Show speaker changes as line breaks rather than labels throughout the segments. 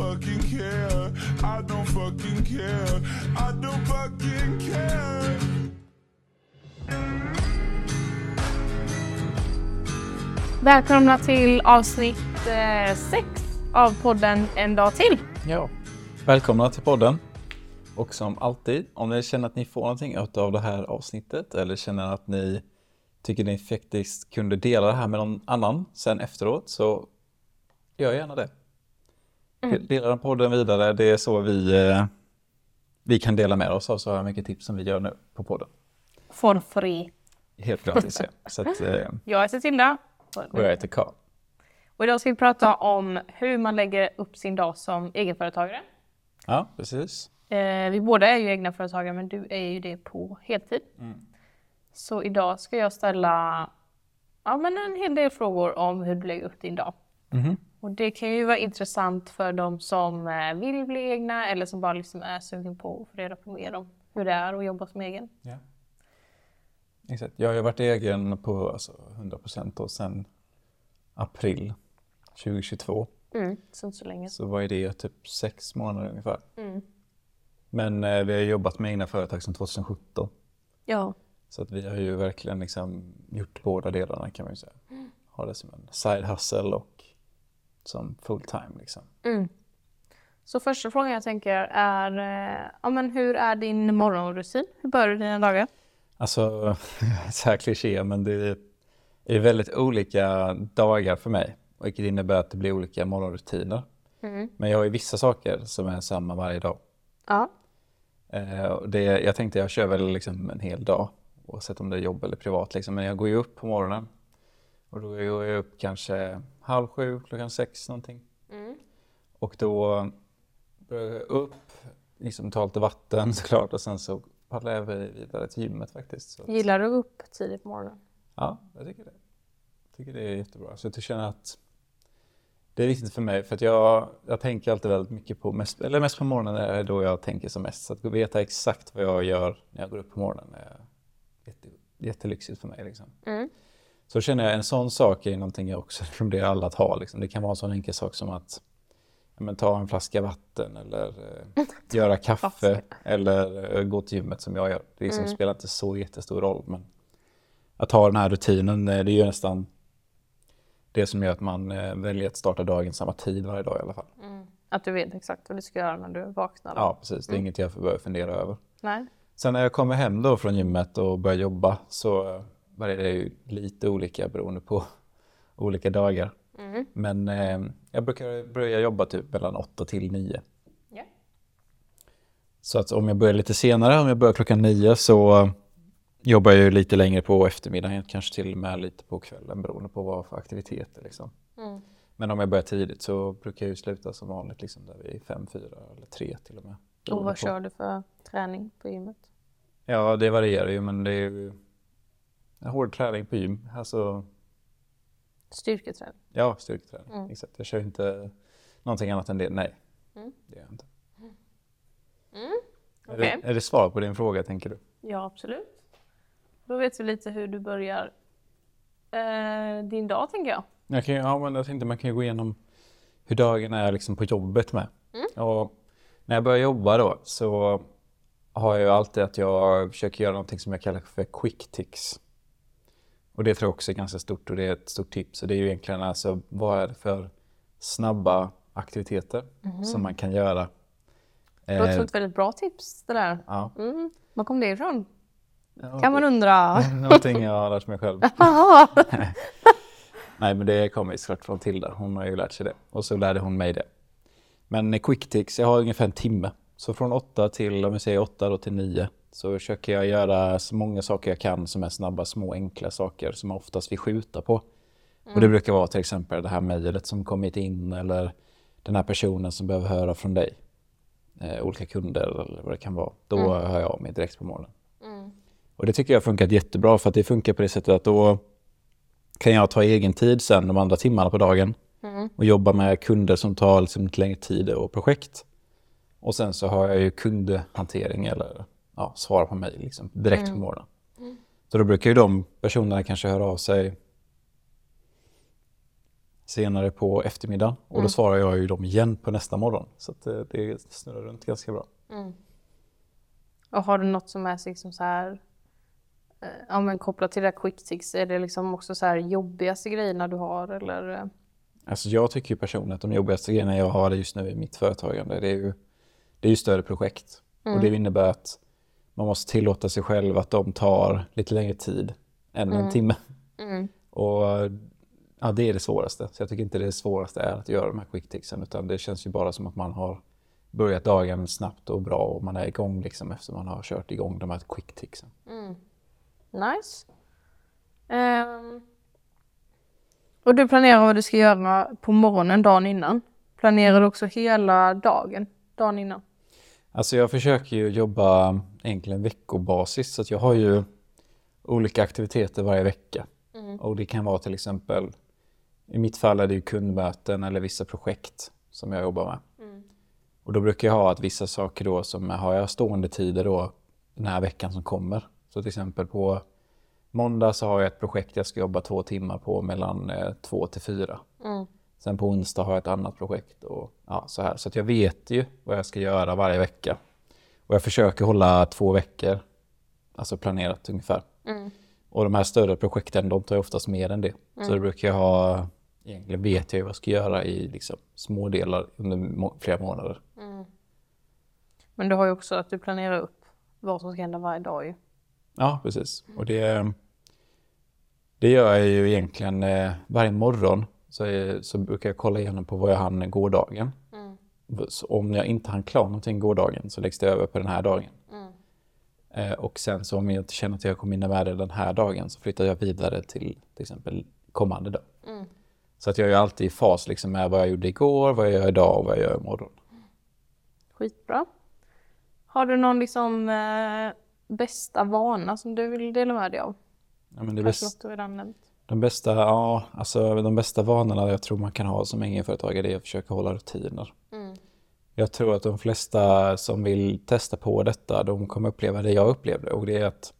fucking care. I don't fucking care. I don't fucking care.
Välkomna till avsnitt 6 av podden En dag till.
Ja, välkomna till podden. Och som alltid, om ni känner att ni får någonting av det här avsnittet eller känner att ni tycker ni faktiskt kunde dela det här med någon annan sen efteråt så gör gärna det. Dela den podden vidare, det är så vi, eh, vi kan dela med oss av så här mycket tips som vi gör nu på podden.
For free.
Helt gratis. ja. Så att, eh,
Jag heter Tilda.
och jag heter Karl.
Och idag ska vi prata om hur man lägger upp sin dag som egenföretagare.
Ja, precis.
Eh, vi båda är ju egna företagare men du är ju det på heltid. Så idag ska jag ställa ja, men en hel del frågor om hur du lägger upp din dag. Och det kan ju vara intressant för de som eh, vill bli egna eller som bara liksom är sugen på att få reda på mer om hur det är att jobba som egen.
Ja. Exakt. Jag har varit egen på alltså, 100% då sedan april 2022.
Mm, så så länge.
Så vad är det? Typ sex månader ungefär. Men eh, vi har jobbat med egna företag sedan 2017.
Ja.
Så att vi har ju verkligen liksom gjort båda delarna kan man ju säga. Ha det som en side hustle och som full time liksom.
Så första frågan jag tänker är, eh, ja, men hur är din morgonrutin? Hur börjar du dina dagar?
Alltså, så här kliché, men det är väldigt olika dagar för mig. Vilket innebär att det blir olika morgonrutiner. Men jag har ju vissa saker som är samma varje dag.
Ja.
Eh, det, jag tänkte jag kör väl liksom en hel dag, oavsett om det är jobb eller privat. Liksom. Men jag går ju upp på morgonen. Och då går jag upp kanske halv sju, klockan sex någonting. Och då börjar jag upp, liksom tar lite vatten såklart och sen så paddlar jag vidare till gymmet faktiskt. Så
Gillar du att gå upp tidigt på morgonen?
Ja, jag tycker det. Jag tycker det är jättebra. Så jag känner att det är viktigt för mig för att jag, jag tänker alltid väldigt mycket på, mest, eller mest på morgonen är då jag tänker som mest. Så att veta exakt vad jag gör när jag går upp på morgonen är jätte, jättelyxigt för mig. Liksom. Så känner jag en sån sak är någonting jag också rekommenderar alla att ha. Liksom. Det kan vara en sån enkel sak som att men, ta en flaska vatten eller eh, göra kaffe eller eh, gå till gymmet som jag gör. Det liksom spelar inte så jättestor roll. Men att ha den här rutinen, eh, det är ju nästan det som gör att man eh, väljer att starta dagen samma tid varje dag i alla fall.
Att du vet exakt vad du ska göra när du vaknar? då?
Ja, precis. Det är inget jag behöver fundera över.
Nej?
Sen när jag kommer hem då från gymmet och börjar jobba så är ju lite olika beroende på olika dagar. Men eh, jag brukar börja jobba typ mellan 8 till 9.
Ja.
Så att om jag börjar lite senare, om jag börjar klockan 9 så jobbar jag ju lite längre på eftermiddagen, kanske till och med lite på kvällen beroende på vad för aktiviteter. Liksom. Men om jag börjar tidigt så brukar jag ju sluta som vanligt, liksom där vid 5, 4 eller 3 till och med.
Och vad
på.
kör du för träning på gymmet?
Ja, det varierar ju, men det är ju hård träning på gym. Alltså,
Styrketräning?
ja, styrketräning. Exakt. Jag kör inte någonting annat än det. Nej, det gör jag inte. Är,
Okej.
det, är det svar på din fråga, tänker du?
Ja, absolut. Då vet vi lite hur du börjar eh, din dag, tänker jag.
Jag, kan, ja, men jag tänkte man kan ju gå igenom hur dagen är liksom på jobbet med. Och när jag börjar jobba då så har jag ju alltid att jag försöker göra någonting som jag kallar för quick ticks. Och det tror jag också är ganska stort och det är ett stort tips. Och det är ju egentligen alltså vad är det för snabba aktiviteter som man kan göra.
Det låter
Eh,
som ett väldigt bra tips det där.
ja.
Mm. Var kom det ifrån?
Ja,
Kan man undra.
Någonting jag har lärt mig själv. Nej, men det kommer ju såklart från Tilda. Hon har ju lärt sig det. Och så lärde hon mig det. Men quick ticks, jag har ungefär en timme. Så från åtta till, om jag säger åtta då till nio, så försöker jag göra så många saker jag kan som är snabba, små, enkla saker som oftast vill skjuta på. Och det brukar vara till exempel det här mejlet som kommit in eller den här personen som behöver höra från dig. Eh, olika kunder eller vad det kan vara. Då hör jag av mig direkt på morgonen. Och det tycker jag har funkat jättebra för att det funkar på det sättet att då kan jag ta egen tid sen de andra timmarna på dagen och jobba med kunder som tar liksom lite längre tid och projekt. Och sen så har jag ju kundhantering eller ja, svara på mejl liksom, direkt på morgonen. Så då brukar ju de personerna kanske höra av sig senare på eftermiddagen och då svarar jag ju dem igen på nästa morgon. Så att eh, det snurrar runt ganska bra.
Och har du något som är liksom så här, eh, ja men kopplat till det här quick tics, är det liksom också så här jobbigaste grejerna du har eller?
Alltså jag tycker ju personligen att de jobbigaste grejerna jag har just nu i mitt företagande, det är ju, det är ju större projekt. Och det innebär att man måste tillåta sig själv att de tar lite längre tid än en timme. Och ja, det är det svåraste. Så jag tycker inte det svåraste är att göra de här quick ticksen, utan det känns ju bara som att man har börjat dagen snabbt och bra och man är igång liksom efter man har kört igång de här quick ticksen.
Nice. Ehm, och du planerar vad du ska göra på morgonen dagen innan. Planerar du också hela dagen dagen innan?
Alltså jag försöker ju jobba egentligen veckobasis så att jag har ju olika aktiviteter varje vecka. Och det kan vara till exempel, i mitt fall är det ju kundmöten eller vissa projekt som jag jobbar med. Och då brukar jag ha att vissa saker då som har jag stående tider då den här veckan som kommer. Så till exempel på måndag så har jag ett projekt jag ska jobba två timmar på mellan eh, två till fyra. Sen på onsdag har jag ett annat projekt och ja, så här. Så att jag vet ju vad jag ska göra varje vecka. Och jag försöker hålla två veckor, alltså planerat ungefär. Och de här större projekten, de tar ju oftast mer än det. Så det brukar jag ha, egentligen vet jag ju vad jag ska göra i liksom små delar under må- flera månader.
Men du har ju också att du planerar upp vad som ska hända varje dag ju.
Ja, precis. Och det, det gör jag ju egentligen eh, varje morgon. Så, är, så brukar jag kolla igenom på vad jag hann gårdagen. Så om jag inte hann klar någonting gårdagen så läggs det över på den här dagen. Eh, och sen så om jag inte känner att jag kommer hinna med det den här dagen så flyttar jag vidare till till exempel kommande dag. Så att jag är alltid i fas liksom med vad jag gjorde igår, vad jag gör idag och vad jag gör imorgon.
Skitbra. Har du någon liksom eh, bästa vana som du vill dela med dig av?
Ja, men det
Kanske
bästa,
något du redan nämnt.
De, bästa, ja, alltså, de bästa vanorna jag tror man kan ha som egenföretagare är att försöka hålla rutiner. Jag tror att de flesta som vill testa på detta, de kommer uppleva det jag upplevde. Och det är att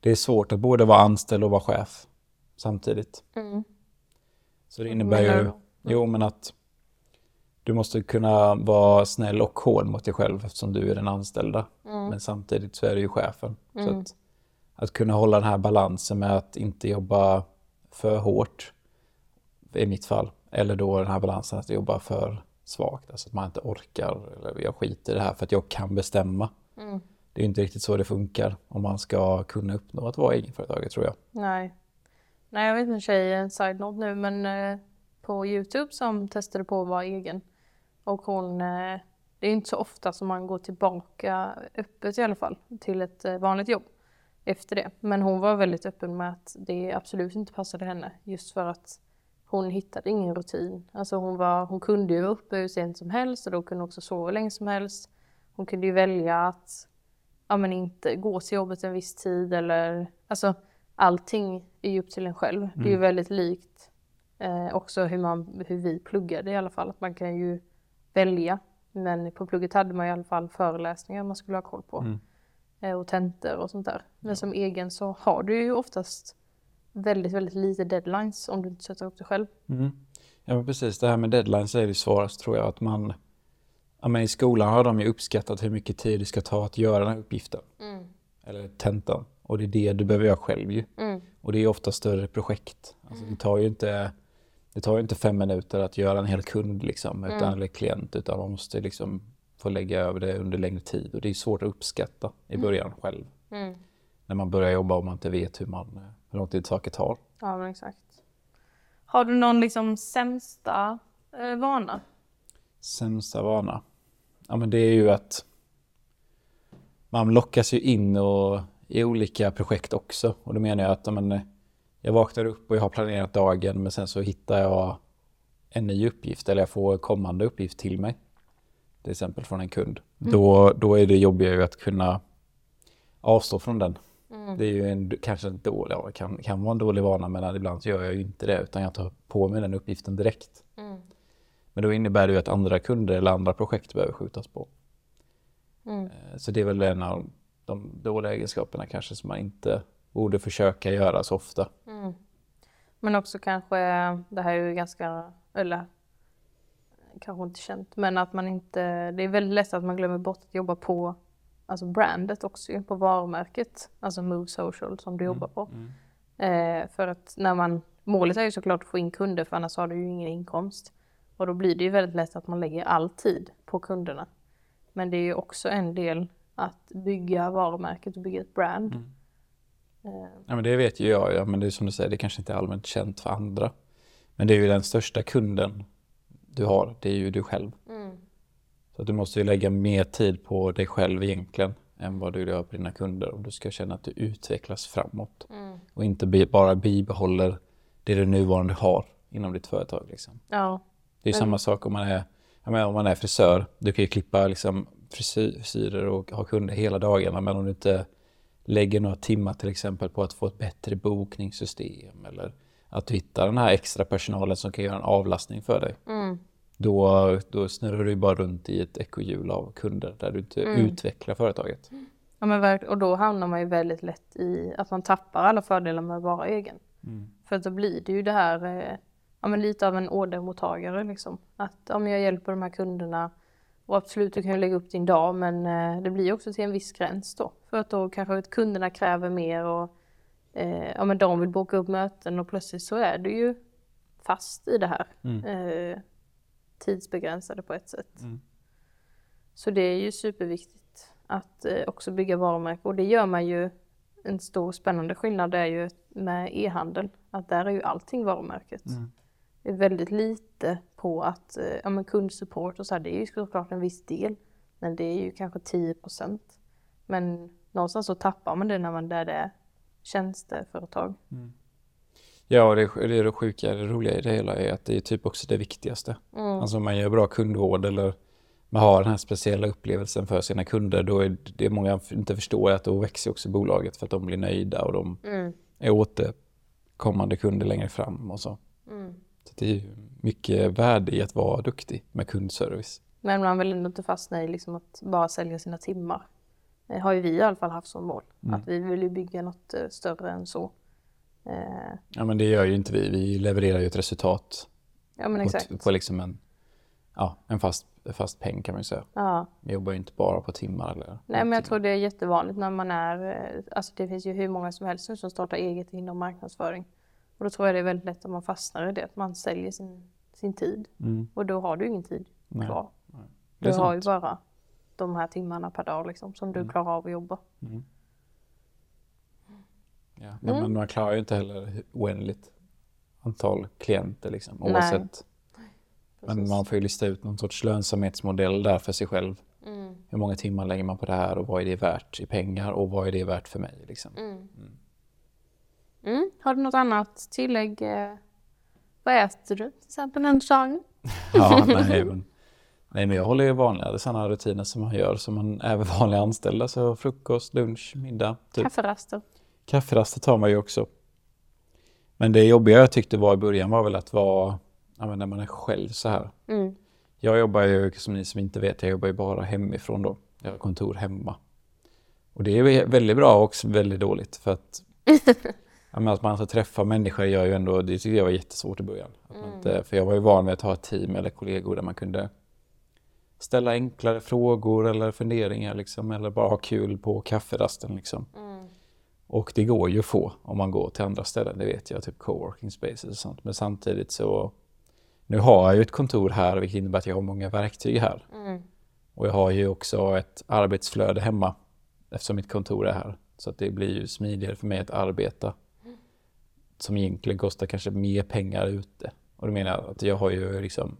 det är svårt att både vara anställd och vara chef samtidigt. Så det innebär ju,
du?
jo men att du måste kunna vara snäll och hård mot dig själv eftersom du är den anställda. Men samtidigt så är du ju chefen. Så att, att kunna hålla den här balansen med att inte jobba för hårt, i mitt fall. Eller då den här balansen att jobba för svagt, alltså att man inte orkar. Eller jag skiter i det här för att jag kan bestämma. Det är inte riktigt så det funkar om man ska kunna uppnå att vara egenföretagare tror jag.
Nej. Nej, jag vet en tjej, en side-note nu, men eh, på Youtube som testade på att vara egen. Och hon, eh, det är inte så ofta som man går tillbaka öppet i alla fall till ett eh, vanligt jobb efter det. Men hon var väldigt öppen med att det absolut inte passade henne just för att hon hittade ingen rutin. Alltså hon, var, hon kunde ju vara uppe hur sent som helst och då kunde hon också sova hur länge som helst. Hon kunde ju välja att ja, men inte gå till jobbet en viss tid eller alltså allting är ju upp till en själv. Det är ju väldigt likt eh, också hur, man, hur vi pluggade i alla fall. Att man kan ju välja. Men på plugget hade man i alla fall föreläsningar man skulle ha koll på. Eh, och tentor och sånt där. Men som egen så har du ju oftast väldigt, väldigt lite deadlines om du inte sätter upp det själv.
Ja men precis, det här med deadlines är det svårast tror jag. Att man, ja, men I skolan har de ju uppskattat hur mycket tid det ska ta att göra den här uppgiften. Eller tentan. Och det är det du behöver göra själv ju. Och det är ofta större projekt. Alltså, det tar ju inte det tar ju inte fem minuter att göra en hel kund liksom, utan, eller klient, utan man måste liksom få lägga över det under längre tid. Och det är svårt att uppskatta i början själv. När man börjar jobba och man inte vet hur, man, hur lång tid saker tar.
Ja men exakt. Har du någon liksom sämsta eh, vana?
Sämsta vana? Ja men det är ju att man lockas ju in och, i olika projekt också. Och då menar jag att ja, men, jag vaknar upp och jag har planerat dagen men sen så hittar jag en ny uppgift eller jag får kommande uppgift till mig. Till exempel från en kund. Då, då är det jobbiga ju att kunna avstå från den. Det är ju en, kanske en dålig, ja, kan, kan vara en dålig vana men ibland så gör jag ju inte det utan jag tar på mig den uppgiften direkt. Men då innebär det ju att andra kunder eller andra projekt behöver skjutas på. Eh, Så det är väl en av de dåliga egenskaperna kanske som man inte borde försöka göra så ofta.
Men också kanske, det här är ju ganska eller kanske inte känt, men att man inte, det är väldigt lätt att man glömmer bort att jobba på alltså brandet också på varumärket, alltså Move Social som du jobbar på. Eh, för att när man, målet är ju såklart att få in kunder för annars har du ju ingen inkomst. Och då blir det ju väldigt lätt att man lägger all tid på kunderna. Men det är ju också en del att bygga varumärket och bygga ett brand. Eh,
Ja, men det vet ju jag, ja, men det är som du säger, det kanske inte är allmänt känt för andra. Men det är ju den största kunden du har, det är ju du själv. Så att du måste ju lägga mer tid på dig själv egentligen än vad du gör på dina kunder om du ska känna att du utvecklas framåt. Och inte bara bibehåller det du nuvarande har inom ditt företag. Liksom.
ja,
Det är ju samma sak om man är, menar, om man är frisör. Du kan ju klippa liksom, frisyr- frisyrer och ha kunder hela dagarna men om du inte lägger några timmar till exempel på att få ett bättre bokningssystem eller att du hittar den här extra personalen som kan göra en avlastning för dig. Då, då snurrar du bara runt i ett ekorrhjul av kunder där du inte utvecklar företaget.
Ja men och då hamnar man ju väldigt lätt i att man tappar alla fördelar med att vara egen. För att då blir det ju det här, eh, ja men lite av en ordermottagare liksom. Att ja, men jag hjälper de här kunderna och absolut du kan ju lägga upp din dag men eh, det blir också till en viss gräns då. För att då kanske att kunderna kräver mer och eh, ja men de vill boka upp möten och plötsligt så är du ju fast i det här. Eh, tidsbegränsade på ett sätt. Så det är ju superviktigt att eh, också bygga varumärke och det gör man ju en stor spännande skillnad är ju med e-handel. Att där är ju allting varumärket. Det är väldigt lite på att, eh, ja men kundsupport och så här, det är ju såklart en viss del. Men det är ju kanske 10 procent. Men någonstans så tappar man det när man där det är tjänsteföretag.
Ja, och det, det är det sjuka, det roliga i det hela är att det är typ också det viktigaste. Alltså om man gör bra kundvård eller man har den här speciella upplevelsen för sina kunder, då är det många inte förstår att då växer också bolaget för att de blir nöjda och de är återkommande kunder längre fram och så. Så det är mycket värde i att vara duktig med kundservice.
Men man vill ändå inte fastna i liksom att bara sälja sina timmar. Det har ju vi i alla fall haft som mål. Att vi vill ju bygga något eh, större än så. Eh,
Ja, men det gör ju inte vi. Vi levererar ju ett resultat
ja men exakt.
på liksom en, ja, en fast, fast peng kan man ju säga.
Ja.
Vi jobbar ju inte bara på timmar eller
Nej men jag tror det är jättevanligt när man är, eh, alltså det finns ju hur många som helst nu som startar eget inom marknadsföring. Och då tror jag det är väldigt lätt att man fastnar i det, att man säljer sin, sin tid. Och då har du ingen tid
Nej,
kvar.
Det
Du
är
har ju
sant.
bara de här timmarna per dag liksom, som du klarar av att jobba.
Ja. Nej,
Mm.
men man klarar ju inte heller oändligt antal klienter liksom, oavsett. Men man får ju lista ut någon sorts lönsamhetsmodell där för sig själv.
Mm.
Hur många timmar lägger man på det här och vad är det värt i pengar och vad är det värt för mig? Liksom.
Mm. Har du något annat tillägg? eh, Vad äter du till exempel en dag?
Ja, nej, men, nej, men jag håller ju vanliga sådana rutiner som man gör som man är med vanliga anställda. Så frukost, lunch, middag. Typ.
Kafferaster?
Kafferaster tar man ju också. Men det jobbiga jag tyckte var i början var väl att vara, ja, när man är själv så här.
Mm.
Jag jobbar ju, som ni som inte vet, jag jobbar ju bara hemifrån då. Jag har kontor hemma. Och det är väldigt bra och också väldigt dåligt för att, ja, att man ska träffa människor gör ju ändå, det tycker jag var jättesvårt i början. Man inte, för jag var ju van vid att ha ett team eller kollegor där man kunde ställa enklare frågor eller funderingar liksom, eller bara ha kul på kafferasten liksom. Och det går ju att få om man går till andra ställen, det vet jag, typ coworking spaces och sånt. Men samtidigt så, nu har jag ju ett kontor här vilket innebär att jag har många verktyg här. Och jag har ju också ett arbetsflöde hemma eftersom mitt kontor är här. Så att det blir ju smidigare för mig att arbeta. Som egentligen kostar kanske mer pengar ute. Och då menar jag att jag har ju liksom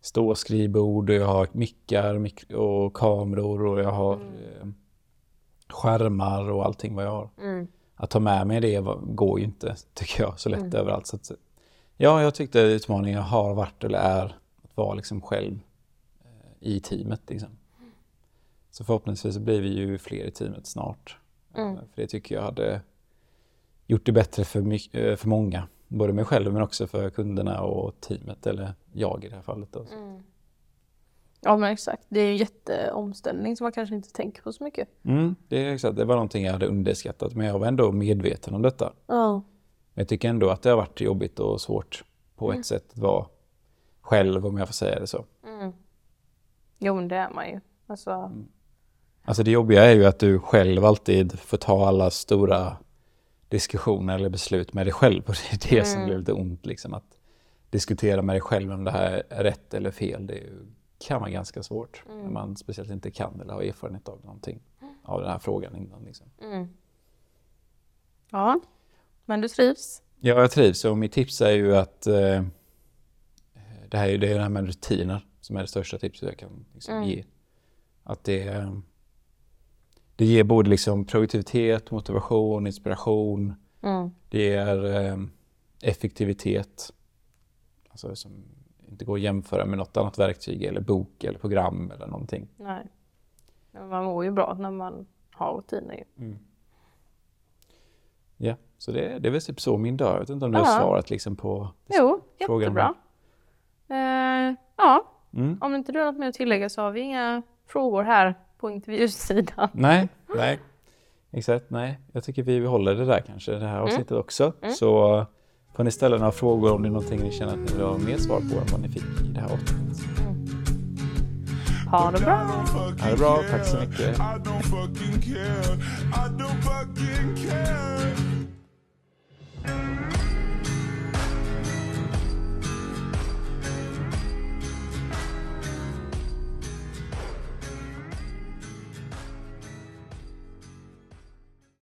ståskrivbord och jag har mickar och kameror och jag har eh, skärmar och allting vad jag har. Att ta med mig det går ju inte, tycker jag, så lätt överallt. Så att, ja, jag tyckte utmaningen har varit eller är att vara liksom själv eh, i teamet. Liksom. Så förhoppningsvis blir vi ju fler i teamet snart. Eh, För det tycker jag hade gjort det bättre för, eh, för många. Både mig själv men också för kunderna och teamet, eller jag i det här fallet. Då.
Ja men exakt, det är en jätteomställning som man kanske inte tänker på så mycket.
Mm, det, är exakt, det var någonting jag hade underskattat men jag var ändå medveten om detta.
Ja.
Men jag tycker ändå att det har varit jobbigt och svårt på ett sätt att vara själv om jag får säga det så.
Jo, men det är man ju. Alltså,
Alltså det jobbiga är ju att du själv alltid får ta alla stora diskussioner eller beslut med dig själv. Och det är det som blir lite ont. Liksom, att diskutera med dig själv om det här är rätt eller fel. Det är ju, kan vara ganska svårt. När man speciellt inte kan eller har erfarenhet av någonting. Av den här frågan innan. Liksom.
ja. Men du trivs?
Ja, jag trivs och mitt tips är ju att eh, det här är ju det, är det här med rutiner som är det största tipset jag kan liksom, ge. Att det, det ger både liksom produktivitet, motivation, inspiration. Det ger eh, effektivitet. Alltså som inte går att jämföra med något annat verktyg eller bok eller program eller någonting.
Nej. Man mår ju bra när man har rutiner ju.
Ja, så det, det är väl typ så min dag. Jag vet inte om du har svarat liksom på
Jo,
Frågan
jättebra. Eh, ja,
Mm.
om inte du har något mer att tillägga så har vi inga frågor här på intervjusidan.
Nej, nej. Exakt, nej. Jag tycker vi håller det där kanske, det
Mm.
här avsnittet också. Så får ni ställa några frågor om det är någonting ni känner att ni vill ha mer svar på än vad ni fick i det här avsnittet.
Ha det bra!
Ha det bra, tack så mycket.